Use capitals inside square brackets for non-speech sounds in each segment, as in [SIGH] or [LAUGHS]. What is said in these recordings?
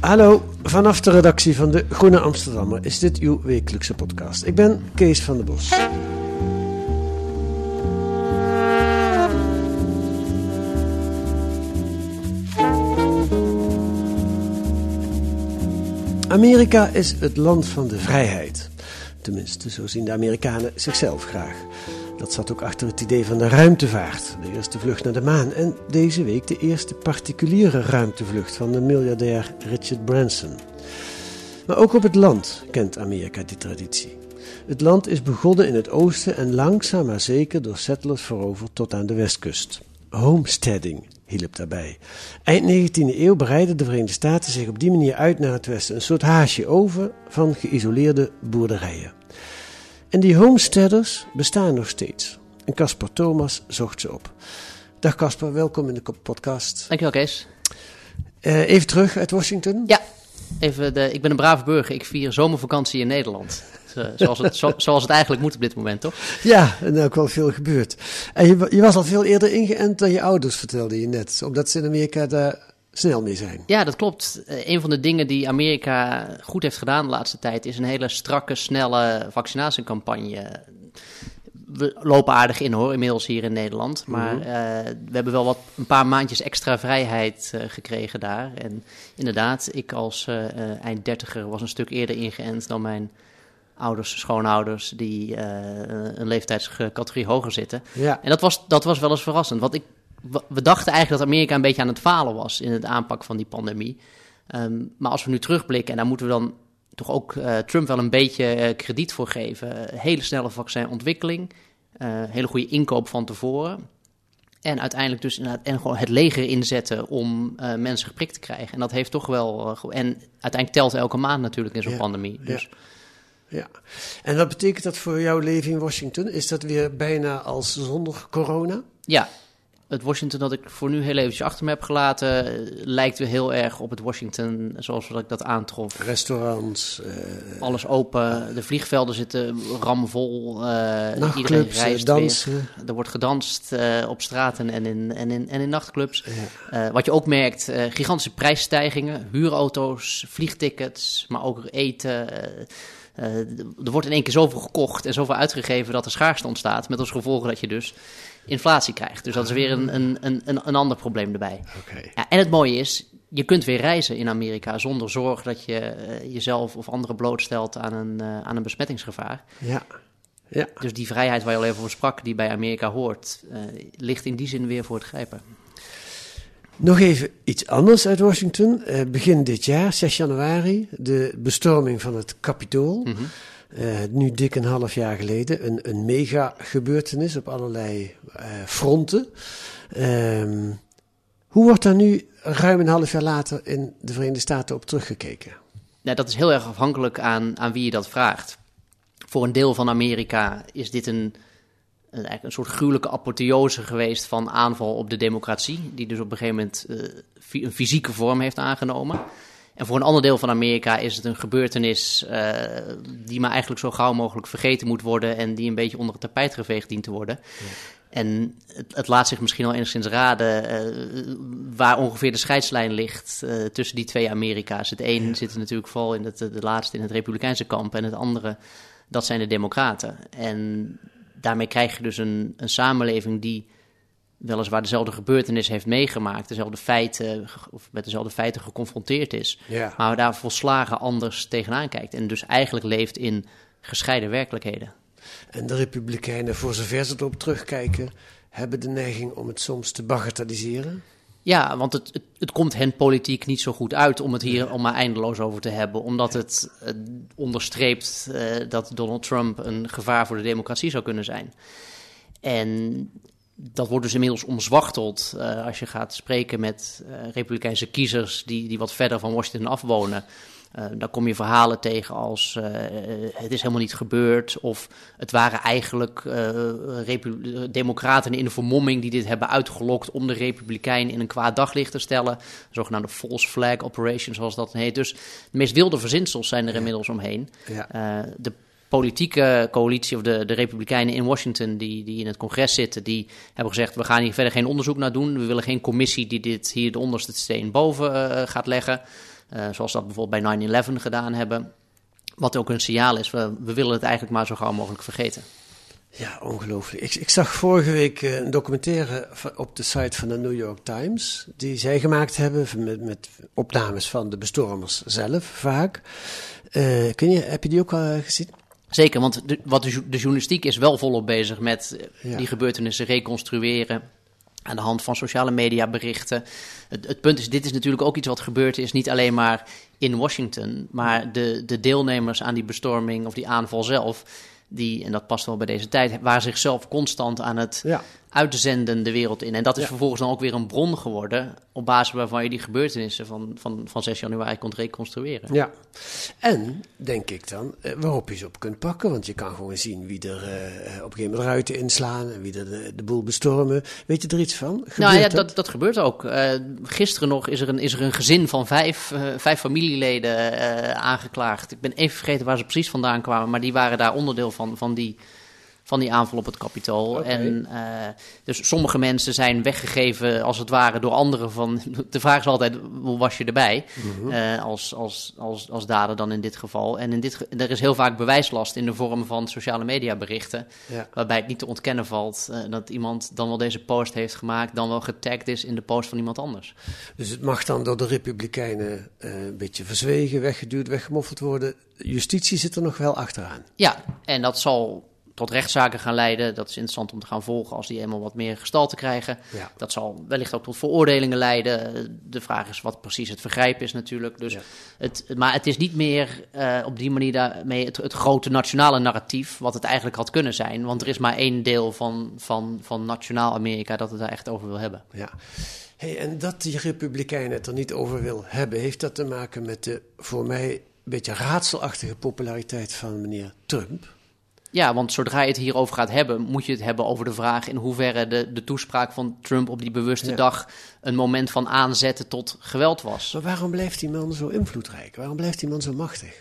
Hallo, vanaf de redactie van de Groene Amsterdammer is dit uw wekelijkse podcast. Ik ben Kees van der Bos. Amerika is het land van de vrijheid. Tenminste, zo zien de Amerikanen zichzelf graag. Dat zat ook achter het idee van de ruimtevaart, de eerste vlucht naar de maan en deze week de eerste particuliere ruimtevlucht van de miljardair Richard Branson. Maar ook op het land kent Amerika die traditie. Het land is begonnen in het oosten en langzaam maar zeker door settlers veroverd tot aan de westkust. Homesteading hielp daarbij. Eind 19e eeuw bereidden de Verenigde Staten zich op die manier uit naar het westen, een soort haasje over van geïsoleerde boerderijen. En die homesteaders bestaan nog steeds. En Caspar Thomas zocht ze op. Dag Caspar, welkom in de podcast. Dankjewel, Kees. Eh, even terug uit Washington. Ja, even de, ik ben een brave burger. Ik vier zomervakantie in Nederland. Zo- Zoals het, zo- [LAUGHS] zoals het eigenlijk moet op dit moment, toch? Ja, en ook wel veel gebeurd. En je, je was al veel eerder ingeënt dan je ouders, vertelde je net. Omdat ze in Amerika daar snel mee zijn. Ja, dat klopt. Eh, een van de dingen die Amerika goed heeft gedaan de laatste tijd... is een hele strakke, snelle vaccinatiecampagne. We lopen aardig in, hoor, inmiddels hier in Nederland. Maar eh, we hebben wel wat, een paar maandjes extra vrijheid eh, gekregen daar. En inderdaad, ik als eind dertiger was een stuk eerder ingeënt dan mijn ouders, schoonouders... die een leeftijdscategorie hoger zitten. Ja, En dat was, dat was wel eens verrassend. Want ik, we dachten eigenlijk dat Amerika een beetje aan het falen was in het aanpak van die pandemie. Ehm, maar als we nu terugblikken, en daar moeten we dan toch ook eh, Trump wel een beetje eh, krediet voor geven. Hele snelle vaccinontwikkeling, eh, hele goede inkoop van tevoren. En uiteindelijk dus inderdaad, en gewoon het leger inzetten om mensen geprikt te krijgen. En dat heeft toch wel. en uiteindelijk telt elke maand natuurlijk in zo'n Ja, pandemie. Dus ja. En wat betekent dat voor jouw leven in Washington? Is dat weer bijna als zonder corona? Ja, het Washington dat ik voor nu heel eventjes achter me heb gelaten... eh, lijkt weer heel erg op het Washington zoals dat ik dat aantrof. Restaurants, eh, Alles open, de vliegvelden zitten ramvol. eh iedereen reist dansen. weer. Er wordt gedanst op straten en in, en in, en in nachtclubs. Wat je ook merkt, gigantische prijsstijgingen. Huurauto's, vliegtickets, maar ook eten... er wordt in één keer zoveel gekocht en zoveel uitgegeven dat er schaarste ontstaat. Met als gevolg dat je dus inflatie krijgt. Dus dat is weer een, een, een, een, ander probleem erbij. Oké. Ja, en het mooie is, je kunt weer reizen in Amerika zonder zorg dat je eh, jezelf of anderen blootstelt aan een, eh, aan een besmettingsgevaar. Ja. Ja. Dus die vrijheid waar je al even over sprak, die bij Amerika hoort, eh, ligt in die zin weer voor het grijpen. Nog even iets anders uit Washington. Begin dit jaar, 6 januari, de bestorming van het Capitool. Eh, nu dik een half jaar geleden. Een, een mega gebeurtenis op allerlei eh, fronten. Ehm, hoe wordt daar nu ruim een half jaar later in de Verenigde Staten op teruggekeken? Nou, dat is heel erg afhankelijk aan, aan wie je dat vraagt. Voor een deel van Amerika is dit een, een, een soort gruwelijke apotheose geweest van aanval op de democratie, die dus op een gegeven moment eh, een fysieke vorm heeft aangenomen. En voor een ander deel van Amerika is het een gebeurtenis eh, die maar eigenlijk zo gauw mogelijk vergeten moet worden en die een beetje onder het tapijt geveegd dient te worden. En het, het laat zich misschien al enigszins raden eh, waar ongeveer de scheidslijn ligt eh, tussen die twee Amerika's. Het een zit natuurlijk vooral in het, de laatste in het republikeinse kamp en het andere, dat zijn de democraten. En daarmee krijg je dus een, een samenleving die weliswaar dezelfde gebeurtenis heeft meegemaakt, dezelfde feiten, of met dezelfde feiten geconfronteerd is, Ja. maar daar volslagen anders tegenaan kijkt. En dus eigenlijk leeft in gescheiden werkelijkheden. En de Republikeinen, voor zover ze erop terugkijken, hebben de neiging om het soms te bagatelliseren. Ja, want het, het, het komt hen politiek niet zo goed uit om het hier om maar eindeloos over te hebben. Omdat het eh, onderstreept eh, dat Donald Trump een gevaar voor de democratie zou kunnen zijn. En dat wordt dus inmiddels omzwachteld eh, als je gaat spreken met eh, republikeinse kiezers die, die wat verder van Washington afwonen. Uh, dan kom je verhalen tegen als het is helemaal niet gebeurd of het waren eigenlijk democraten in de vermomming die dit hebben uitgelokt om de republikeinen in een kwaad daglicht te stellen. Zogenaamde false flag operation zoals dat heet. Dus de meest wilde verzinsels zijn er inmiddels omheen. Ja. de politieke coalitie of de, de republikeinen in Washington die, die in het congres zitten, die hebben gezegd we gaan hier verder geen onderzoek naar doen. We willen geen commissie die dit hier de onderste steen boven gaat leggen. Uh, zoals dat bijvoorbeeld bij 9-11 gedaan hebben. Wat ook een signaal is, we, we, willen het eigenlijk maar zo gauw mogelijk vergeten. Ja, ongelooflijk. Ik, ik zag vorige week uh, een documentaire op de site van de New York Times, die zij gemaakt hebben met, met opnames van de bestormers zelf, vaak. Uh, kun je, heb je die ook al gezien? Zeker, want de, wat de, de, journalistiek is wel volop bezig met ja. die gebeurtenissen reconstrueren aan de hand van sociale media berichten. Het, het, punt is, dit is natuurlijk ook iets wat gebeurd is, niet alleen maar in Washington, maar de, de deelnemers aan die bestorming of die aanval zelf, die, en dat past wel bij deze tijd, waren zichzelf constant aan het ja. Uitzenden de wereld in. En dat is Ja. vervolgens dan ook weer een bron geworden, op basis waarvan je die gebeurtenissen van, van, van 6 januari kunt reconstrueren. Ja, en denk ik dan, eh, waarop je ze op kunt pakken. Want je kan gewoon zien wie er eh, op een gegeven moment ruiten inslaan en wie er de, de boel bestormen. Weet je er iets van? Nou ja, dat, dat gebeurt ook. Eh, gisteren nog is er, een, is er een gezin van vijf, eh, vijf familieleden eh, aangeklaagd. Ik ben even vergeten waar ze precies vandaan kwamen, maar die waren daar onderdeel van, van, die, van die aanval op het kapitool. Oké. En eh, dus sommige mensen zijn weggegeven als het ware door anderen. Van, [LAUGHS] de vraag is altijd, hoe was je erbij? Mhm. Eh, als, als, als, als dader dan in dit geval. En in dit, ge- er is heel vaak bewijslast in de vorm van sociale media berichten. Ja. Waarbij het niet te ontkennen valt eh, dat iemand dan wel deze post heeft gemaakt, dan wel getagd is in de post van iemand anders. Dus het mag dan door de Republikeinen een beetje verzwegen, weggeduwd, weggemoffeld worden. Justitie zit er nog wel achteraan. Ja, en dat zal tot rechtszaken gaan leiden. Dat is interessant om te gaan volgen als die eenmaal wat meer gestalte krijgen. Ja. Dat zal wellicht ook tot veroordelingen leiden. De vraag is wat precies het vergrijp is natuurlijk. Dus Ja. het, maar het is niet meer eh, op die manier daarmee het, het grote nationale narratief... wat het eigenlijk had kunnen zijn. Want er is maar één deel van, van, van nationaal Amerika dat het daar echt over wil hebben. Ja. Hey, en dat die Republikeinen het er niet over wil hebben, heeft dat te maken met de voor mij een beetje raadselachtige populariteit van meneer Trump? Ja, want zodra je het hierover gaat hebben, moet je het hebben over de vraag in hoeverre de, de toespraak van Trump op die bewuste Ja. dag een moment van aanzetten tot geweld was. Maar waarom blijft die man zo invloedrijk? Waarom blijft die man zo machtig?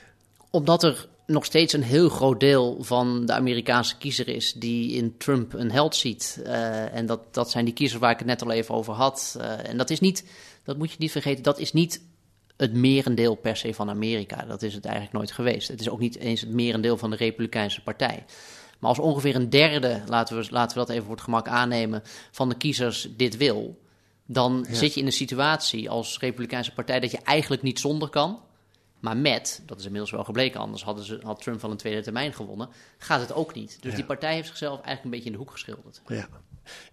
Omdat er nog steeds een heel groot deel van de Amerikaanse kiezer is die in Trump een held ziet. Eh, en dat, dat zijn die kiezers waar ik het net al even over had. Eh, en dat is niet, dat moet je niet vergeten, dat is niet het merendeel per se van Amerika. Dat is het eigenlijk nooit geweest. Het is ook niet eens het merendeel van de Republikeinse Partij. Maar als ongeveer een derde, laten we, laten we dat even voor het gemak aannemen, van de kiezers dit wil, dan Ja. zit je in een situatie als Republikeinse Partij dat je eigenlijk niet zonder kan. Maar met, dat is inmiddels wel gebleken, anders hadden ze, had Trump wel een tweede termijn gewonnen, gaat het ook niet. Dus Ja. die partij heeft zichzelf eigenlijk een beetje in de hoek geschilderd. Ja.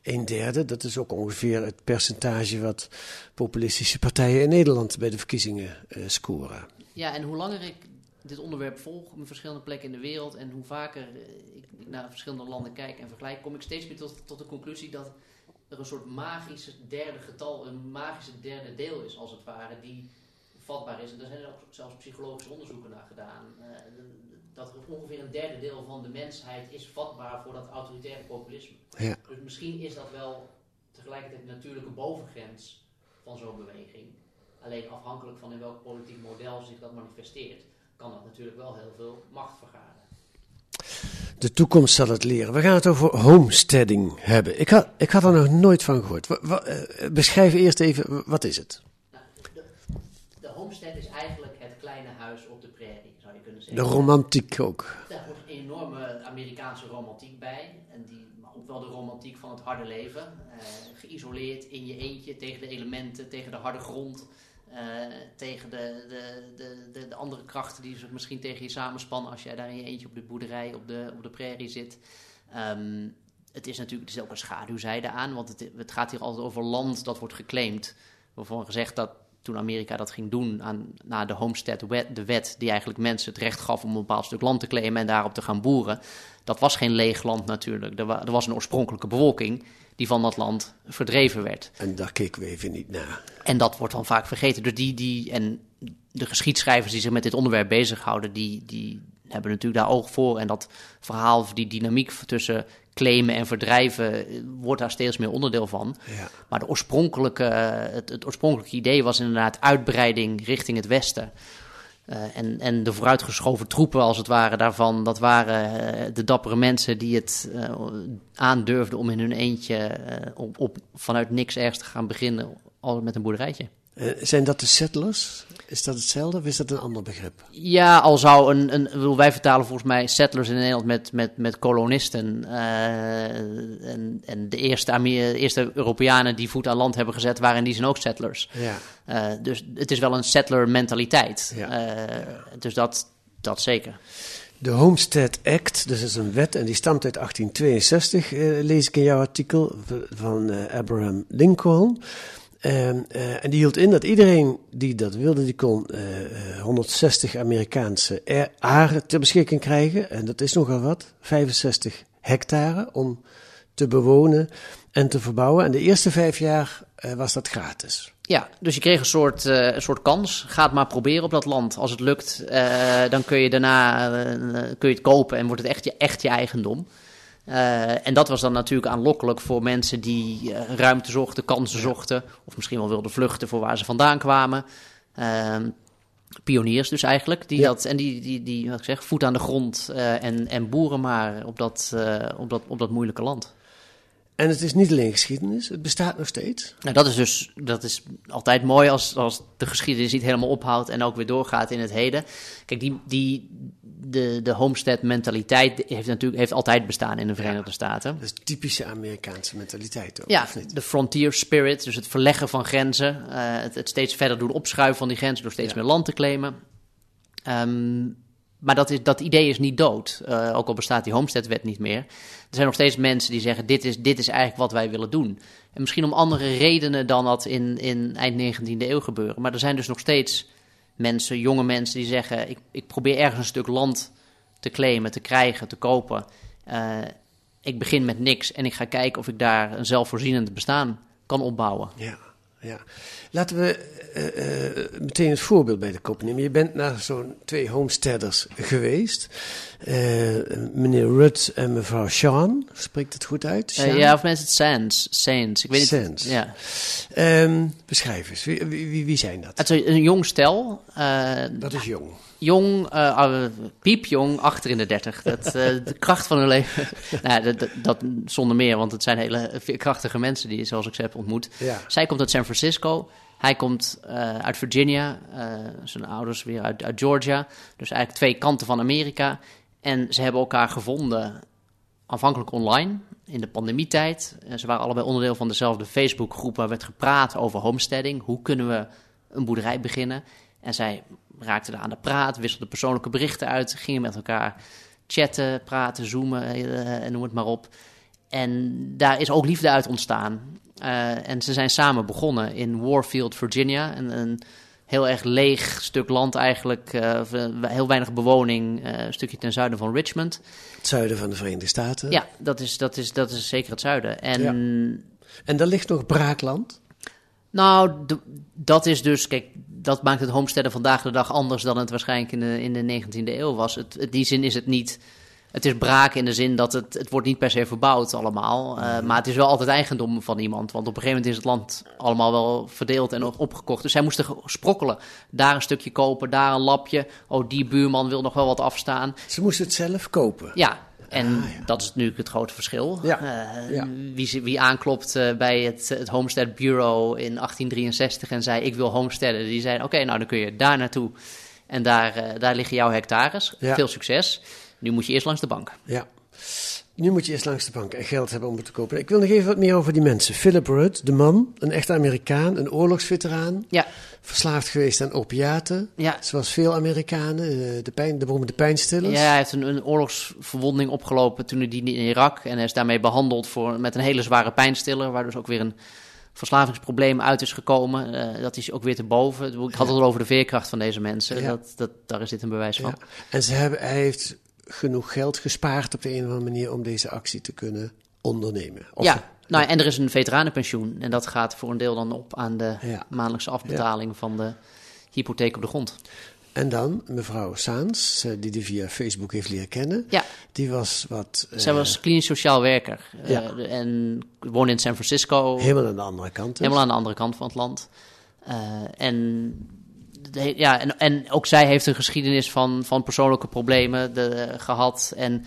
Een derde, dat is ook ongeveer het percentage wat populistische partijen in Nederland bij de verkiezingen eh, scoren. Ja, en hoe langer ik dit onderwerp volg op verschillende plekken in de wereld en hoe vaker eh, ik naar verschillende landen kijk en vergelijk, kom ik steeds meer tot, tot de conclusie dat er een soort magische derde getal, een magische derde deel is als het ware, die vatbaar is. En daar zijn er ook zelfs psychologische onderzoeken naar gedaan. eh, dat er ongeveer een derde deel van de mensheid is vatbaar voor dat autoritaire populisme. Ja. Dus misschien is dat wel tegelijkertijd een natuurlijke bovengrens van zo'n beweging. Alleen afhankelijk van in welk politiek model zich dat manifesteert, kan dat natuurlijk wel heel veel macht vergaren. De toekomst zal het leren. We gaan het over homesteading hebben. Ik had, ik had er nog nooit van gehoord. Wa- wa- eh, beschrijf eerst even, wat is het? Nou, de, de homestead is eigenlijk het kleine huis op de De romantiek ook. Daar hoort een enorme Amerikaanse romantiek bij. En die, maar ook wel de romantiek van het harde leven. Eh, geïsoleerd in je eentje tegen de elementen, tegen de harde grond. eh, tegen de, de, de, de, de andere krachten die zich misschien tegen je samenspannen als jij daar in je eentje op de boerderij, op de, op de prairie zit. Ehm, het is natuurlijk het is ook een schaduwzijde aan, want het, het gaat hier altijd over land dat wordt geclaimd. Waarvan gezegd dat toen Amerika dat ging doen aan, na de Homestead wet, de wet die eigenlijk mensen het recht gaf om een bepaald stuk land te claimen en daarop te gaan boeren. Dat was geen leeg land natuurlijk. Er, wa- er was een oorspronkelijke bevolking die van dat land verdreven werd. En daar keken we even niet naar. En dat wordt dan vaak vergeten. Dus die, die, en de geschiedschrijvers die zich met dit onderwerp bezighouden, die, die hebben natuurlijk daar oog voor. En dat verhaal, die dynamiek tussen claimen en verdrijven, eh, wordt daar steeds meer onderdeel van. Ja. Maar de oorspronkelijke, het, het oorspronkelijke idee was inderdaad uitbreiding richting het westen. Eh, en, en de vooruitgeschoven troepen, als het ware, daarvan, dat waren eh, de dappere mensen die het eh, aandurfden om in hun eentje op, op, vanuit niks ergens te gaan beginnen, al met een boerderijtje. Eh, zijn dat de settlers? Is dat hetzelfde of is dat een ander begrip? Ja, al zou een, een bedoel, wij vertalen volgens mij settlers in Nederland met, met, met kolonisten. eh, en, en de eerste, Amer- eerste Europeanen die voet aan land hebben gezet, waren in die zin ook settlers. Ja. Eh, dus het is wel een settler mentaliteit. Ja. Dus dat, dat zeker. De Homestead Act, dus dat is een wet en die stamt uit 1862, eh, lees ik in jouw artikel van Abraham Lincoln. Eh, en die hield in dat iedereen die dat wilde, die kon eh, eh, 160 Amerikaanse a- aren ter beschikking krijgen. En dat is nogal wat, 65 hectare om te bewonen en te verbouwen. En de eerste vijf jaar eh, was dat gratis. Ja, dus je kreeg een soort, eh, een soort kans. Ga het maar proberen op dat land. Als het lukt, eh, dan kun je daarna eh, kun je het kopen en wordt het echt je, echt je eigendom. Eh, en dat was dan natuurlijk aanlokkelijk voor mensen die eh, ruimte zochten, kansen zochten. Of misschien wel wilden vluchten voor waar ze vandaan kwamen. Ehm, pioniers dus eigenlijk. Die Ja. dat, en die, die, die wat ik zeg, voet aan de grond eh, en, en boeren maar op dat, op, dat, op dat moeilijke land. En het is niet alleen geschiedenis, het bestaat nog steeds. Nou, dat is dus dat is altijd mooi als, als de geschiedenis niet helemaal ophoudt en ook weer doorgaat in het heden. Kijk, die, die, de, de homestead mentaliteit heeft natuurlijk heeft altijd bestaan in de Verenigde Staten. Dat is typische Amerikaanse mentaliteit ook, Ja, of niet? de frontier spirit, dus het verleggen van grenzen, eh, het, het steeds verder doen opschuiven van die grenzen door steeds Ja. meer land te claimen. Ehm, maar dat, is, dat idee is niet dood, eh, ook al bestaat die homesteadwet niet meer. Er zijn nog steeds mensen die zeggen, dit is, dit is eigenlijk wat wij willen doen. En misschien om andere redenen dan dat in, in eind 19e eeuw gebeuren. Maar er zijn dus nog steeds mensen, jonge mensen, die zeggen, ik, ik probeer ergens een stuk land te claimen, te krijgen, te kopen. Eh, ik begin met niks en ik ga kijken of ik daar een zelfvoorzienend bestaan kan opbouwen. Ja, ja. Laten we eh, eh, meteen het voorbeeld bij de kop nemen. Je bent naar zo'n twee homesteaders geweest. Eh, meneer Rudd en mevrouw Sean. Spreekt het goed uit? Ja, of mensen het Sands, Saints. Ik weet niet. Sands. Ja. Ehm, beschrijf eens. Wie, wie, wie- zijn dat? Het is een jong stel. Dat is jong. Jong, uh, piepjong, achter in de dertig. Dat, eh, [LAUGHS] de kracht van hun leven. nou, ja, dat, dat, zonder meer, want het zijn hele krachtige mensen die, zoals ik ze heb ontmoet. Ja. Zij komt uit San Francisco. Hij komt uit Virginia. zijn ouders weer uit, uit Georgia. Dus eigenlijk twee kanten van Amerika. En ze hebben elkaar gevonden, aanvankelijk online, in de pandemietijd. Ze waren allebei onderdeel van dezelfde Facebookgroep waar werd gepraat over homesteading. Hoe kunnen we een boerderij beginnen? En zij raakten daar aan de praat, wisselden persoonlijke berichten uit, gingen met elkaar chatten, praten, zoomen eh, en noem het maar op. En daar is ook liefde uit ontstaan. Eh, en ze zijn samen begonnen in Warfield, Virginia. Een, een heel erg leeg stuk land eigenlijk. eh, heel weinig bewoning. eh, een stukje ten zuiden van Richmond. Het zuiden van de Verenigde Staten. Ja, dat is, dat is, dat is zeker het zuiden. En Ja. En daar ligt nog braakland. Nou, dat is dus... Kijk, dat maakt het homesteaden vandaag de dag anders dan het waarschijnlijk in de, in de 19e eeuw was. Het, in die zin is het niet... Het is braak in de zin dat het, het wordt niet per se verbouwd allemaal. eh, maar het is wel altijd eigendom van iemand. Want op een gegeven moment is het land allemaal wel verdeeld en opgekocht. Dus zij moesten sprokkelen. Daar een stukje kopen, daar een lapje. Oh, die buurman wil nog wel wat afstaan. Ze moesten het zelf kopen. Ja, en Ah, ja. dat is nu het grote verschil. Ja, Eh, ja. Wie, wie aanklopt eh, bij het, het Homestead Bureau in 1863 en zei: Ik wil homesteaden, die zei: Oké, nou dan kun je daar naartoe. En daar, eh, daar liggen jouw hectares. Veel succes. Nu moet je eerst langs de bank. Ja. Nu moet je eerst langs de bank en geld hebben om het te kopen. Ik wil nog even wat meer over die mensen. Philip Rudd, de man, een echte Amerikaan, een oorlogsveteraan. Ja. Verslaafd geweest aan opiaten. Ja. Zoals veel Amerikanen, eh, de, pijn, de beroemde pijnstillers. Ja, hij heeft een, een oorlogsverwonding opgelopen toen hij die in Irak. En hij is daarmee behandeld voor, met een hele zware pijnstiller. Waar dus ook weer een verslavingsprobleem uit is gekomen. Eh, dat is ook weer te boven. Ik had het al over de veerkracht van deze mensen. Ja. Dat, dat, daar is dit een bewijs van. Ja. En ze hebben, hij heeft genoeg geld gespaard op de een of andere manier om deze actie te kunnen ondernemen. Of- ja, nou, en er is een veteranenpensioen. En dat gaat voor een deel dan op aan de Ja. maandelijkse afbetaling van de hypotheek op de grond. En dan mevrouw Saans, eh, die die via Facebook heeft leren kennen. Ja. Die was wat... eh, Zij was klinisch sociaal werker. eh, en woonde in San Francisco. helemaal aan de andere kant. dus. Helemaal aan de andere kant van het land. Eh, en, ja, en, en ook zij heeft een geschiedenis van, van persoonlijke problemen de- gehad. En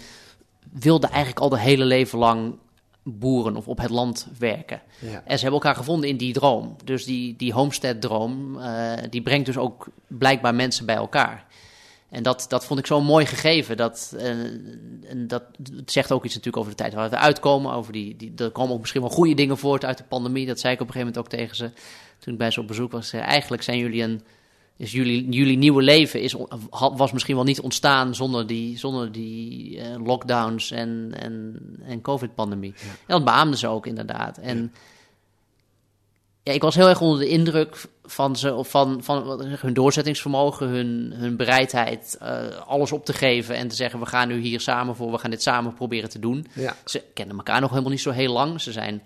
wilde eigenlijk al de hele leven lang boeren of op het land werken. Ja. En ze hebben elkaar gevonden in die droom. Dus die, die homestead-droom, eh, die brengt dus ook blijkbaar mensen bij elkaar. En dat, dat vond ik zo'n mooi gegeven. Dat, eh, en dat het zegt ook iets natuurlijk over de tijd waar we uitkomen. Over die, die, er komen ook misschien wel goede dingen voort uit de pandemie. Dat zei ik op een gegeven moment ook tegen ze toen ik bij ze op bezoek was. Eigenlijk zijn jullie een... Is jullie, jullie nieuwe leven is, was misschien wel niet ontstaan zonder die, zonder die eh, lockdowns en, en, en COVID-pandemie. En dat beaamden ze ook inderdaad. En ja, ik was heel erg onder de indruk van, ze, of van, van hun doorzettingsvermogen, hun, hun bereidheid eh, alles op te geven en te zeggen: we gaan nu hier samen voor, we gaan dit samen proberen te doen. Ja. Ze kennen elkaar nog helemaal niet zo heel lang. Ze zijn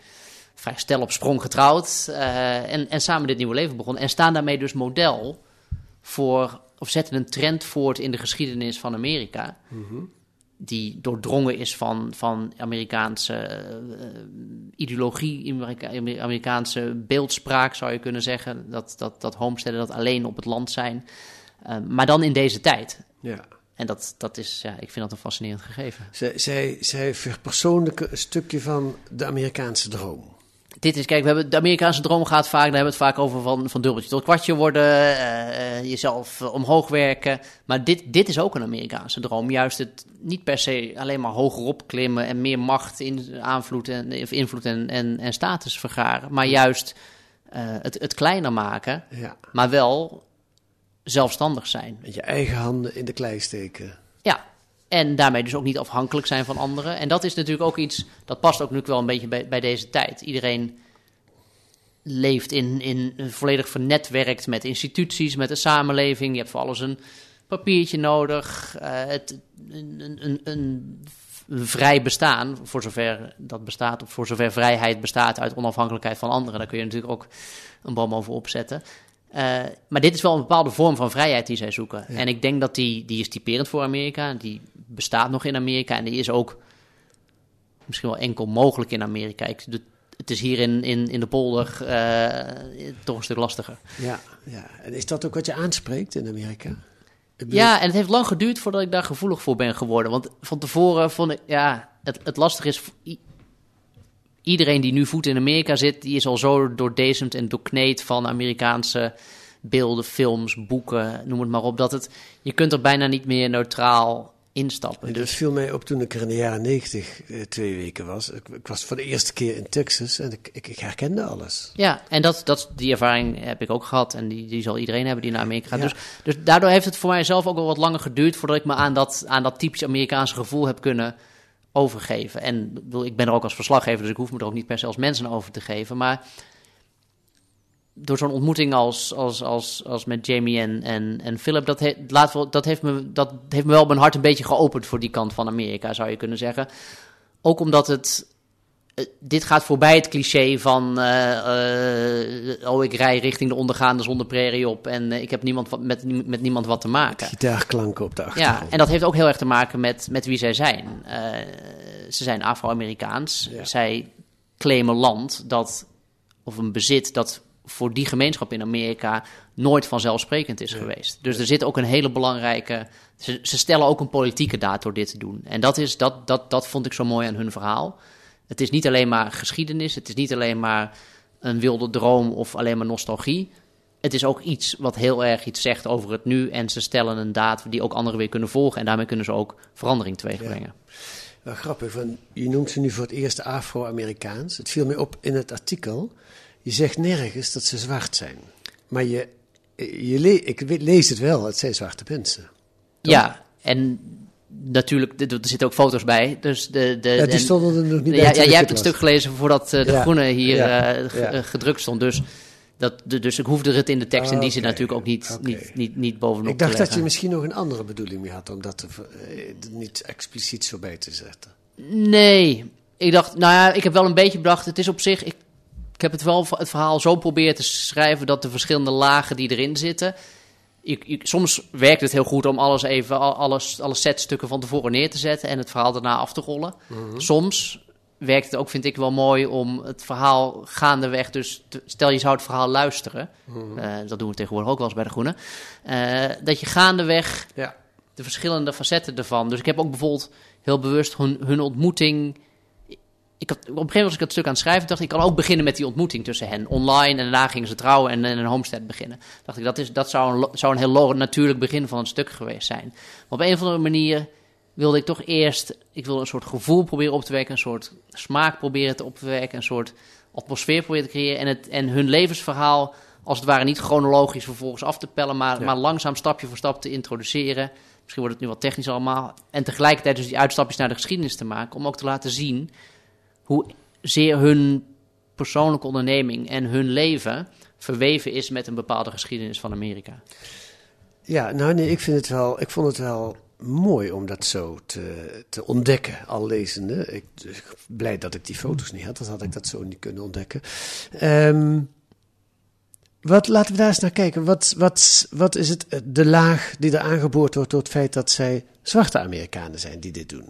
vrij stel op sprong getrouwd eh, en, en samen dit nieuwe leven begonnen. En staan daarmee dus model voor, of zetten een trend voort in de geschiedenis van Amerika. Die doordrongen is van, van Amerikaanse eh, ideologie, Amerika- Amerikaanse beeldspraak zou je kunnen zeggen. Dat, dat, dat homesteaden dat alleen op het land zijn. Eh, maar dan in deze tijd. Ja. En dat, dat is, ja, ik vind dat een fascinerend gegeven. Zij, zij, zij verpersoonlijken een stukje van de Amerikaanse droom. Dit is, kijk, we hebben de Amerikaanse droom gaat vaak, daar hebben we het vaak over van, van dubbeltje tot kwartje worden, eh, eh, jezelf eh, omhoog werken. Maar dit, dit is ook een Amerikaanse droom. Juist het niet per se alleen maar hoger opklimmen en meer macht, in, aanvloed en, of invloed en, en, en status vergaren. Maar juist het, het kleiner maken, Ja. maar wel zelfstandig zijn. Met je eigen handen in de klei steken. En daarmee dus ook niet afhankelijk zijn van anderen. En dat is natuurlijk ook iets, dat past ook nu wel een beetje bij, bij deze tijd. Iedereen leeft in, in volledig vernetwerkt met instituties, met de samenleving. Je hebt voor alles een papiertje nodig. eh, het, een, een, een, vrij bestaan, voor zover dat bestaat, of voor zover vrijheid bestaat uit onafhankelijkheid van anderen. Daar kun je natuurlijk ook een boom over opzetten. Eh, maar dit is wel een bepaalde vorm van vrijheid die zij zoeken. En ik denk dat die, die is typerend voor Amerika. Die bestaat nog in Amerika en die is ook misschien wel enkel mogelijk in Amerika. Ik, de- het is hier in, in, in de polder eh, toch een stuk lastiger. Ja, ja. En is dat ook wat je aanspreekt in Amerika? Ja, en het heeft lang geduurd voordat ik daar gevoelig voor ben geworden. Want van tevoren vond ik, ja, het, het lastige is, iedereen die nu voet in Amerika zit, die is al zo doordezemd en doorkneed van Amerikaanse beelden, films, boeken, noem het maar op, dat het, je kunt er bijna niet meer neutraal instappen. En dat viel mij op toen ik er in de jaren negentig eh, twee weken was. Ik, ik was voor de eerste keer in Texas en ik, ik, ik herkende alles. Ja, en dat, dat, die ervaring heb ik ook gehad. En die, die zal iedereen hebben die naar Amerika gaat. Ja. Dus, dus daardoor heeft het voor mij zelf ook wel wat langer geduurd... voordat ik me aan dat, aan dat typisch Amerikaanse gevoel heb kunnen overgeven. En ik ben er ook als verslaggever... dus ik hoef me er ook niet per se als mensen over te geven. Maar door zo'n ontmoeting als, als, als, als met Jamie en, en, en Philip... Dat, dat, heeft me, dat heeft me wel mijn hart een beetje geopend... voor die kant van Amerika, zou je kunnen zeggen. Ook omdat het eh, dit gaat voorbij het cliché van... eh, eh, oh, ik rij richting de ondergaande zonneprairie op... en ik heb niemand wat, met, met niemand wat te maken. Gitaarklanken op de achtergrond. Ja, en dat heeft ook heel erg te maken met, met wie zij zijn. Ze zijn Afro-Amerikaans. Ja. Zij claimen land dat, of een bezit dat voor die gemeenschap in Amerika nooit vanzelfsprekend is geweest. Dus er zit ook een hele belangrijke. Ze, ze stellen ook een politieke daad door dit te doen. En dat, is, dat, dat, dat vond ik zo mooi aan hun verhaal. Het is niet alleen maar geschiedenis, het is niet alleen maar een wilde droom of alleen maar nostalgie. Het is ook iets wat heel erg iets zegt over het nu. En ze stellen een daad die ook anderen weer kunnen volgen. En daarmee kunnen ze ook verandering teweeg brengen. Wel grappig, van, je noemt ze nu voor het eerst Afro-Amerikaans. Het viel mij op in het artikel. Je zegt nergens dat ze zwart zijn. Maar je, je le ik lees het wel, het zijn zwarte mensen. Ja, en natuurlijk, er zitten ook foto's bij. Dus de, de, ja, die stonden er nog niet bij. Ja, ja jij hebt het stuk gelezen voordat uh, de Ja, groene hier eh, eh, gedrukt stond. Dus, dat, de- dus ik hoefde het in de tekst in die zin Oké, natuurlijk ook niet, niet, niet, niet bovenop Ik dacht te dat je misschien nog een andere bedoeling mee had om dat te, eh, niet expliciet zo bij te zetten. Nee, ik dacht, nou ja, ik heb wel een beetje bedacht, het is op zich, ik, ik heb het wel het verhaal zo proberen te schrijven dat de verschillende lagen die erin zitten, soms werkt het heel goed om alles even, al- alles, alle setstukken van tevoren neer te zetten en het verhaal daarna af te rollen. Soms werkt het ook, vind ik wel mooi, om het verhaal gaandeweg, dus te- stel je zou het verhaal luisteren, eh, dat doen we tegenwoordig ook wel eens bij De Groene, eh, dat je gaandeweg Ja. de verschillende facetten ervan. Dus ik heb ook bijvoorbeeld heel bewust hun, hun ontmoeting. Ik had, op een gegeven moment was ik dat stuk aan het schrijven. dacht ik, ik kan ook beginnen met die ontmoeting tussen hen. Online en daarna gingen ze trouwen en, en een homestead beginnen. Dacht ik, dat, is, dat zou, een, zou een heel natuurlijk begin van een stuk geweest zijn. Maar op een of andere manier wilde ik toch eerst... Ik wilde een soort gevoel proberen op te wekken. Een soort smaak proberen te op te wekken. Een soort atmosfeer proberen te creëren. En, het, en hun levensverhaal als het ware niet chronologisch vervolgens af te pellen... maar, Ja. maar langzaam stapje voor stap te introduceren... Misschien wordt het nu wat technisch allemaal. En tegelijkertijd dus die uitstapjes naar de geschiedenis te maken. Om ook te laten zien hoe zeer hun persoonlijke onderneming en hun leven verweven is met een bepaalde geschiedenis van Amerika. Ja, nou nee, ik, vind het wel, ik vond het wel mooi om dat zo te, te ontdekken, al lezende. Ik, ik blij dat ik die foto's niet had, dan had ik dat zo niet kunnen ontdekken. Ehm, wat, laten we daar eens naar kijken. Wat, wat, wat is het, de laag die er aangeboord wordt door het feit dat zij zwarte Amerikanen zijn die dit doen?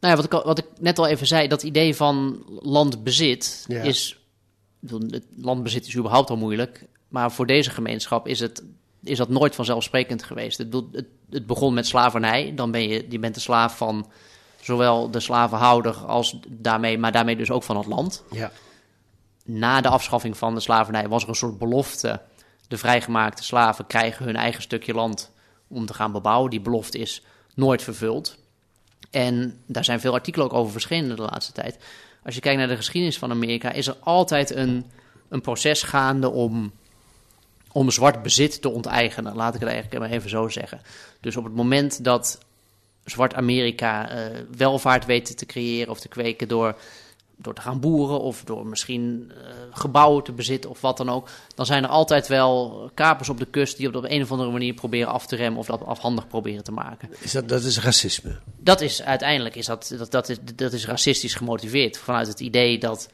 Nou ja, wat ik, wat ik net al even zei, dat idee van landbezit Ja. is. Het landbezit is überhaupt al moeilijk. Maar voor deze gemeenschap is, het, is dat nooit vanzelfsprekend geweest. Het, het, het begon met slavernij. Dan ben je, je bent de slaaf van zowel de slavenhouder als daarmee, maar daarmee dus ook van het land. Ja, na de afschaffing van de slavernij was er een soort belofte. De vrijgemaakte slaven krijgen hun eigen stukje land om te gaan bebouwen. Die belofte is nooit vervuld. En daar zijn veel artikelen ook over verschenen de laatste tijd. Als je kijkt naar de geschiedenis van Amerika, is er altijd een, een proces gaande om, om zwart bezit te onteigenen. Laat ik het eigenlijk maar even zo zeggen. Dus op het moment dat zwart Amerika eh, welvaart weten te creëren of te kweken door door te gaan boeren of door misschien eh, gebouwen te bezitten of wat dan ook. Dan zijn er altijd wel kapers op de kust die op de een of andere manier proberen af te remmen of dat afhandig proberen te maken. is dat, dat is racisme. Dat is uiteindelijk is dat, dat, dat, is, dat is racistisch gemotiveerd vanuit het idee dat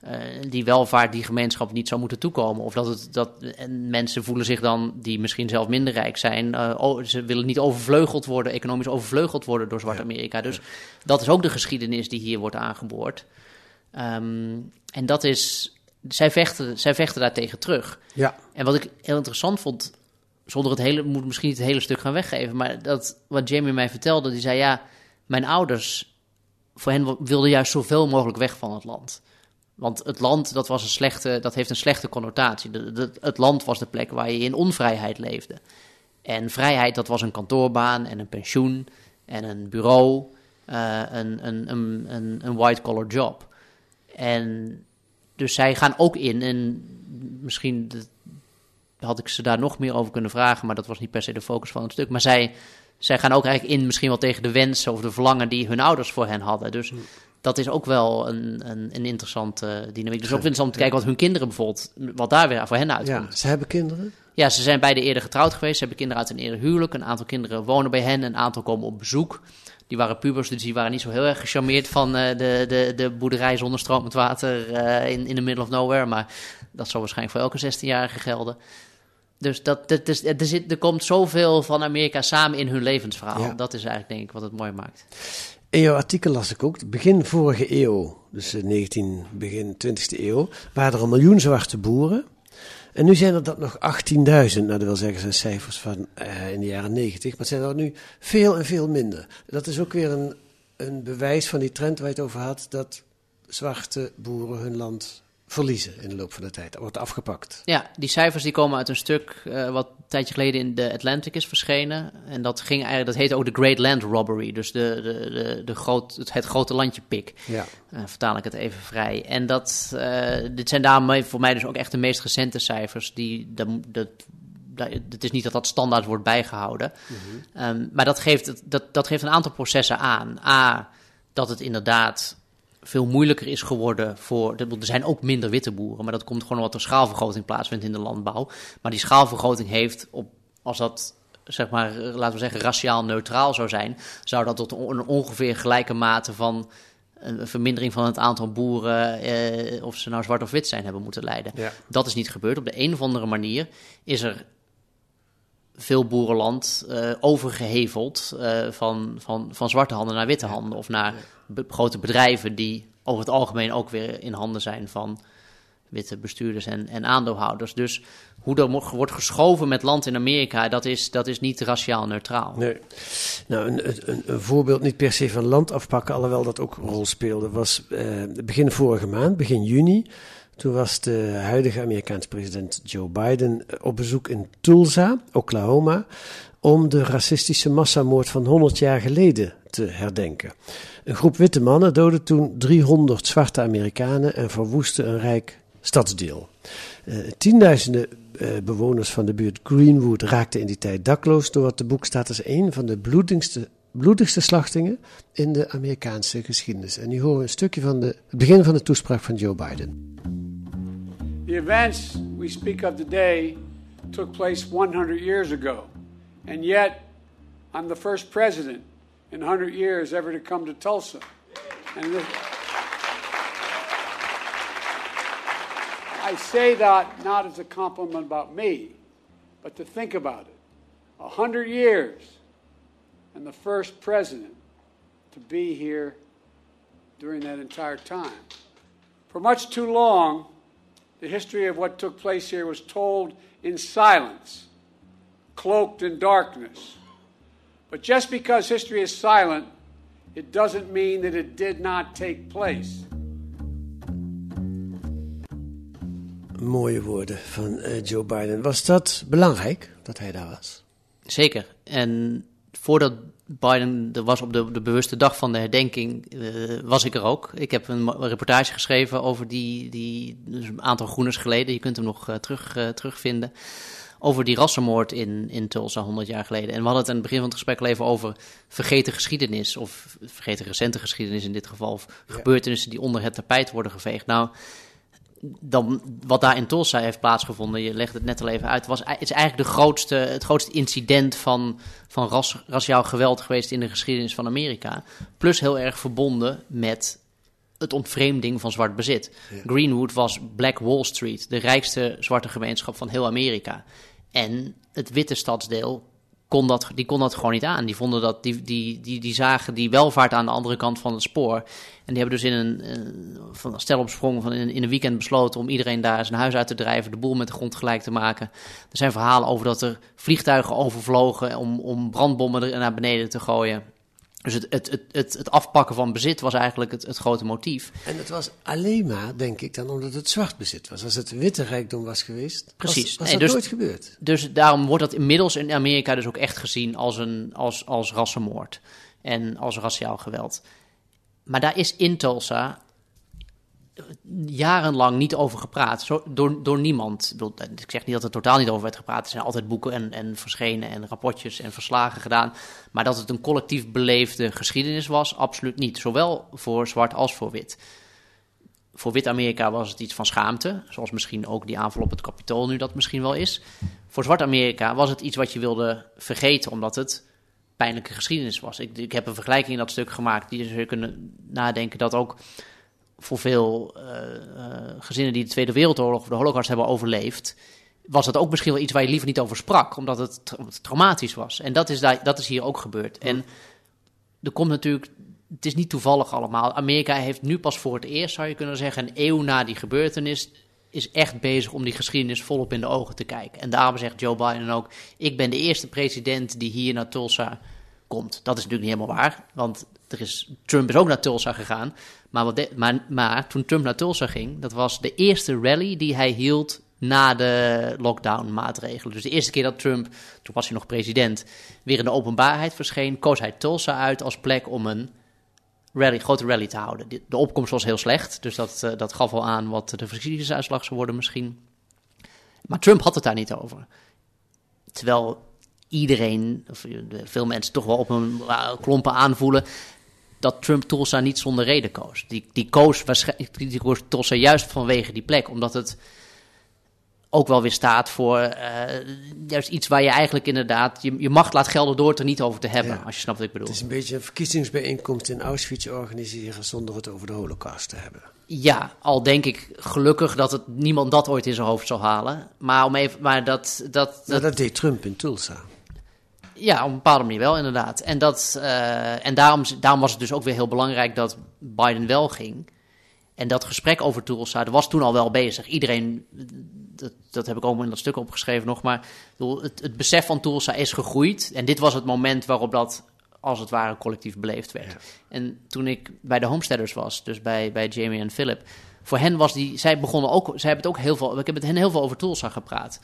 eh, die welvaart die gemeenschap niet zou moeten toekomen. Of dat, het, dat en mensen voelen zich dan, die misschien zelf minder rijk zijn, oh, ze willen niet overvleugeld worden, economisch overvleugeld worden door Zwart-Amerika. Dus dat is ook de geschiedenis die hier wordt aangeboord. Ehm, en dat is, zij vechten, zij vechten daartegen terug. Ja, En wat ik heel interessant vond, zonder het hele, moet misschien niet het hele stuk gaan weggeven, maar dat wat Jamie mij vertelde, die zei ja, mijn ouders, voor hen wilden juist zoveel mogelijk weg van het land. Want het land, dat, was een slechte, dat heeft een slechte connotatie. De- de- het land was de plek waar je in onvrijheid leefde. En vrijheid, dat was een kantoorbaan en een pensioen en een bureau, eh, een, een, een, een, een white-collar job. En dus zij gaan ook in, en misschien de- had ik ze daar nog meer over kunnen vragen, maar dat was niet per se de focus van het stuk. Maar zij, zij gaan ook eigenlijk in misschien wel tegen de wensen of de verlangen die hun ouders voor hen hadden. Dus dat is ook wel een, een, een interessante dynamiek. Dus ook interessant om te kijken wat hun kinderen bijvoorbeeld, wat daar weer voor hen uitkomt. ja, ze hebben kinderen. Ja, ze zijn beide eerder getrouwd geweest. Ze hebben kinderen uit een eerder huwelijk. Een aantal kinderen wonen bij hen. Een aantal komen op bezoek. Die waren pubers, dus die waren niet zo heel erg gecharmeerd van eh, de, de, de boerderij zonder stromend water eh, in, in the middle of nowhere. Maar dat zal waarschijnlijk voor elke 16-jarige gelden. Dus dat, dat is, er, zit, er komt zoveel van Amerika samen in hun levensverhaal. Ja. Dat is eigenlijk denk ik wat het mooi maakt. In jouw artikel las ik ook, begin vorige eeuw, dus eh, 19, begin 20e eeuw, waren er een miljoen zwarte boeren. En nu zijn er dat nog 18.000, nou dat wil zeggen zijn cijfers van eh, in de jaren 90, maar het zijn er nu veel en veel minder. Dat is ook weer een, een bewijs van die trend waar je het over had, dat zwarte boeren hun land verliezen in de loop van de tijd. Dat wordt afgepakt. Ja, die cijfers die komen uit een stuk uh, wat een tijdje geleden in de Atlantic is verschenen. En dat, ging eigenlijk, dat heette ook de Great Land Robbery. Dus de, de, de, de groot, het, het grote landje pik. Ja. Uh, vertaal ik het even vrij. En dat, uh, dit zijn daarmee voor mij dus ook echt de meest recente cijfers. Die, dat, dat, het is niet dat dat standaard wordt bijgehouden. Mm -hmm. um, maar dat geeft, dat, dat geeft een aantal processen aan. A, dat het inderdaad veel moeilijker is geworden voor. Er zijn ook minder witte boeren, maar dat komt gewoon omdat er schaalvergroting plaatsvindt in de landbouw. Maar die schaalvergroting heeft, op, als dat zeg maar, laten we zeggen, raciaal neutraal zou zijn, zou dat tot een ongeveer gelijke mate van een vermindering van het aantal boeren, eh, of ze nou zwart of wit zijn, hebben moeten leiden. Ja. Dat is niet gebeurd. Op de een of andere manier is er veel boerenland uh, overgeheveld uh, van, van, van zwarte handen naar witte handen. Of naar grote bedrijven die over het algemeen ook weer in handen zijn van witte bestuurders en, en aandeelhouders. Dus hoe er wordt geschoven met land in Amerika, dat is, dat is niet raciaal neutraal. Nee. Nou, een, een, een voorbeeld niet per se van land afpakken, alhoewel dat ook een rol speelde, was uh, begin vorige maand, begin juni. Toen was de huidige Amerikaanse president Joe Biden op bezoek in Tulsa, Oklahoma, om de racistische massamoord van 100 jaar geleden te herdenken. Een groep witte mannen doodde toen 300 zwarte Amerikanen en verwoestte een rijk stadsdeel. Uh, tienduizenden uh, bewoners van de buurt Greenwood raakten in die tijd dakloos door wat de boek staat als een van de bloedigste, bloedigste slachtingen in de Amerikaanse geschiedenis. En nu horen we een stukje van de, het begin van de toespraak van Joe Biden. The events we speak of today took place 100 years ago, and yet I'm the first president in 100 years ever to come to Tulsa. And this, I say that not as a compliment about me, but to think about it. 100 years, and the first president to be here during that entire time. For much too long, the history of what took place here was told in silence, cloaked in darkness. But just because history is silent, it doesn't mean that it did not take place. Mooie woorden van uh, Joe Biden. Was dat belangrijk dat hij daar was? Zeker. En voordat Biden er was op de, de bewuste dag van de herdenking, uh, was ik er ook. Ik heb een reportage geschreven over die, die dus een aantal groeners geleden. Je kunt hem nog uh, terug, uh, terugvinden. Over die rassenmoord in, in Tulsa 100 jaar geleden. En we hadden het aan het begin van het gesprek al even over vergeten geschiedenis. Of vergeten recente geschiedenis in dit geval. Of ja. gebeurtenissen die onder het tapijt worden geveegd. Nou, dan, wat daar in Tulsa heeft plaatsgevonden, je legt het net al even uit, was, is eigenlijk de grootste, het grootste incident van, van ras, raciaal geweld geweest in de geschiedenis van Amerika. Plus heel erg verbonden met het ontvreemding van zwart bezit. Ja. Greenwood was Black Wall Street, de rijkste zwarte gemeenschap van heel Amerika. En het witte stadsdeel kon dat, die kon dat gewoon niet aan. Die vonden dat, die, die, die, die zagen die welvaart aan de andere kant van het spoor. En die hebben dus in een, een van een stel op sprong van in, in een weekend besloten om iedereen daar zijn huis uit te drijven, de boel met de grond gelijk te maken. Er zijn verhalen over dat er vliegtuigen overvlogen om, om brandbommen er naar beneden te gooien. Dus het, het, het, het, het afpakken van bezit was eigenlijk het, het grote motief. En het was alleen maar, denk ik, dan omdat het zwart bezit was. Als het witte rijkdom was geweest, Precies. was, was nee, dat dus, nooit gebeurd. Dus daarom wordt dat inmiddels in Amerika dus ook echt gezien als, een, als, als rassenmoord en als raciaal geweld. Maar daar is in Tulsa jarenlang niet over gepraat. Door, door niemand. Ik zeg niet dat er totaal niet over werd gepraat. Er zijn altijd boeken en, en verschenen en rapportjes en verslagen gedaan. Maar dat het een collectief beleefde geschiedenis was, absoluut niet. Zowel voor zwart als voor wit. Voor wit-Amerika was het iets van schaamte. Zoals misschien ook die aanval op het kapitool nu dat misschien wel is. Voor zwart-Amerika was het iets wat je wilde vergeten, omdat het pijnlijke geschiedenis was. Ik, ik heb een vergelijking in dat stuk gemaakt die je kunnen nadenken dat ook voor veel uh, uh, gezinnen die de Tweede Wereldoorlog of de Holocaust hebben overleefd, was dat ook misschien wel iets waar je liever niet over sprak, omdat het traumatisch was. En dat is, daar, dat is hier ook gebeurd. En er komt natuurlijk, het is niet toevallig allemaal. Amerika heeft nu pas voor het eerst, zou je kunnen zeggen, een eeuw na die gebeurtenis, is echt bezig om die geschiedenis volop in de ogen te kijken. En daarom zegt Joe Biden ook: Ik ben de eerste president die hier naar Tulsa komt. Dat is natuurlijk niet helemaal waar, want er is, Trump is ook naar Tulsa gegaan. Maar, de- maar, toen Trump naar Tulsa ging, dat was de eerste rally die hij hield na de lockdown-maatregelen. Dus de eerste keer dat Trump, toen was hij nog president, weer in de openbaarheid verscheen, koos hij Tulsa uit als plek om een rally, grote rally te houden. De- opkomst was heel slecht, dus dat, eh, dat gaf al aan wat de verkiezingsuitslag zou worden misschien. Maar Trump had het daar niet over. Terwijl iedereen, of eh, veel mensen toch wel op een uh, klompen aanvoelen dat Trump Tulsa niet zonder reden koos. Die, die, koos waarschijnlijk, die koos Tulsa juist vanwege die plek, omdat het ook wel weer staat voor eh, juist iets waar je eigenlijk inderdaad je, je macht laat gelden door het er niet over te hebben, Ja. als je snapt wat ik bedoel. Het is een beetje een verkiezingsbijeenkomst in Auschwitz organiseren zonder het over de holocaust te hebben. Ja, al denk ik gelukkig dat het niemand dat ooit in zijn hoofd zal halen. Maar, om even, maar dat, dat, Nou, dat, dat deed Trump in Tulsa. Ja, op een bepaalde manier wel, inderdaad. En, dat, eh, en daarom, daarom was het dus ook weer heel belangrijk dat Biden wel ging. En dat gesprek over Tulsa, dat was toen al wel bezig. Iedereen, dat, dat heb ik ook in dat stuk opgeschreven nog, maar het, het besef van Tulsa is gegroeid. En dit was het moment waarop dat, als het ware, collectief beleefd werd. En toen ik bij de Homesteaders was, dus bij, bij Jamie en Philip, voor hen was die, zij begonnen ook, zij hebben het ook heel veel, ik heb met hen heel veel over Tulsa gepraat.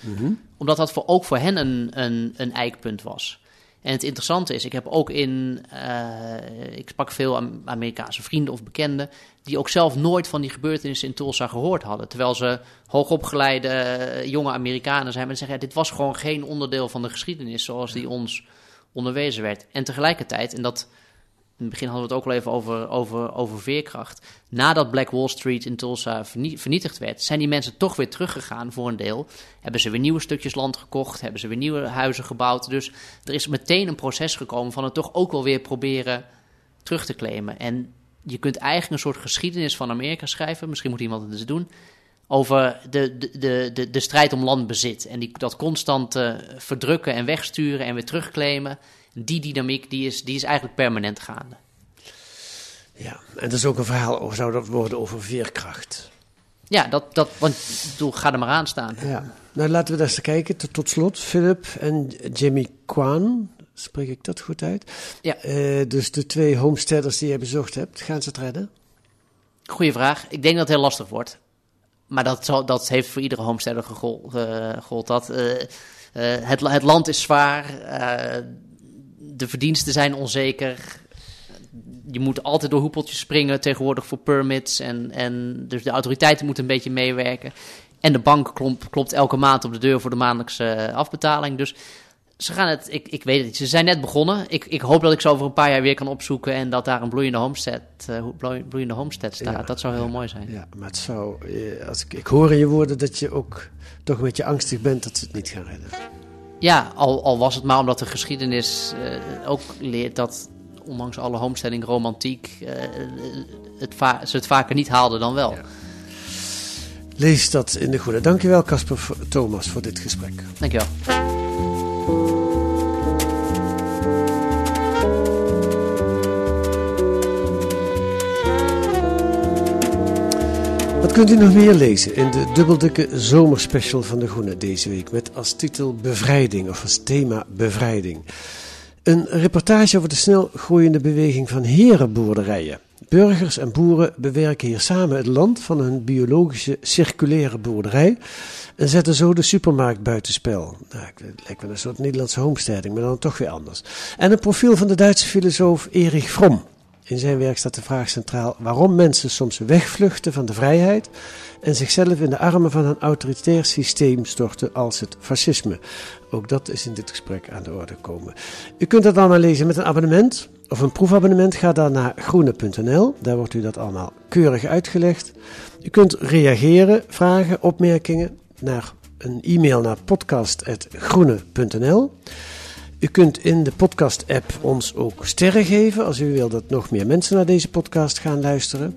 Omdat dat voor, ook voor hen een, een, een eikpunt was. En het interessante is, ik heb ook in, eh, ik sprak veel Am- Amerikaanse vrienden of bekenden, die ook zelf nooit van die gebeurtenissen in Tulsa gehoord hadden. Terwijl ze hoogopgeleide eh, jonge Amerikanen zijn, maar ze zeggen, ja, dit was gewoon geen onderdeel van de geschiedenis zoals die ons onderwezen werd. En tegelijkertijd, en dat, in het begin hadden we het ook al even over, over, over veerkracht. Nadat Black Wall Street in Tulsa vernie- vernietigd werd, zijn die mensen toch weer teruggegaan voor een deel. Hebben ze weer nieuwe stukjes land gekocht, hebben ze weer nieuwe huizen gebouwd. Dus er is meteen een proces gekomen van het toch ook wel weer proberen terug te claimen. En je kunt eigenlijk een soort geschiedenis van Amerika schrijven, misschien moet iemand het eens doen, over de, de, de, de, de strijd om landbezit. En die, dat constant eh, verdrukken en wegsturen en weer terugclaimen. Die dynamiek die is, die is eigenlijk permanent gaande. Ja, en dat is ook een verhaal, over, zou dat worden over veerkracht. Ja, dat, dat, want bedoel, ga er maar aan staan. Ja. Nou, laten we daar eens kijken. Tot, tot slot, Philip en Jimmy Kwan. Spreek ik dat goed uit? Ja. Eh, dus de twee homesteaders die je bezocht hebt, gaan ze het redden? Goeie vraag. Ik denk dat het heel lastig wordt. Maar dat, zal, dat heeft voor iedere homesteader eh, gegold. Dat, eh, eh, het, het land is zwaar. De verdiensten zijn onzeker. Je moet altijd door hoepeltjes springen tegenwoordig voor permits. En, en dus de autoriteiten moeten een beetje meewerken. En de bank klomp- klopt elke maand op de deur voor de maandelijkse eh, afbetaling. Dus ze gaan het, ik, ik weet het niet. Ze zijn net begonnen. Ik, ik hoop dat ik ze over een paar jaar weer kan opzoeken. En dat daar een bloeiende homestead, eh, bloei- bloeiende homestead staat. Ja, dat zou heel mooi zijn. Ja, maar het zou, eh, als ik, ik hoor in je woorden dat je ook toch een beetje angstig bent dat ze het niet gaan redden. Ja, al, al was het maar omdat de geschiedenis eh, ook leert dat ondanks alle homesteading romantiek eh, het ze het vaker niet haalden dan wel. Lees dat in de goede. Dankjewel Casper Thomas voor dit gesprek. Dankjewel. Wat kunt u nog meer lezen in de dubbeldikke zomerspecial van De Groene deze week met als titel Bevrijding of als thema Bevrijding. Een reportage over de snel groeiende beweging van herenboerderijen. Burgers en boeren bewerken hier samen het land van hun biologische circulaire boerderij en zetten zo de supermarkt buitenspel. Nou, het lijkt wel een soort Nederlandse homesteading, maar dan toch weer anders. En een profiel van de Duitse filosoof Erich Fromm. In zijn werk staat de vraag centraal waarom mensen soms wegvluchten van de vrijheid en zichzelf in de armen van een autoritair systeem storten als het fascisme. Ook dat is in dit gesprek aan de orde komen. U kunt dat allemaal lezen met een abonnement of een proefabonnement. Ga dan naar groene.nl, daar wordt u dat allemaal keurig uitgelegd. U kunt reageren, vragen, opmerkingen naar een e-mail naar podcast.groene.nl. U kunt in de podcast-app ons ook sterren geven als u wil dat nog meer mensen naar deze podcast gaan luisteren.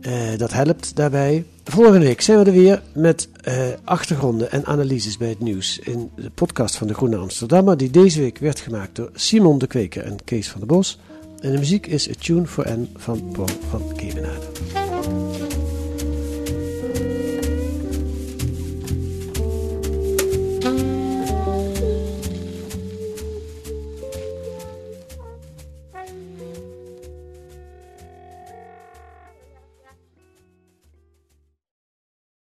Eh, dat helpt daarbij. Volgende week zijn we er weer met eh, achtergronden en analyses bij het nieuws in de podcast van de Groene Amsterdammer, die deze week werd gemaakt door Simon de Kweker en Kees van der Bos. En de muziek is A Tune for N van Paul van Kemenade.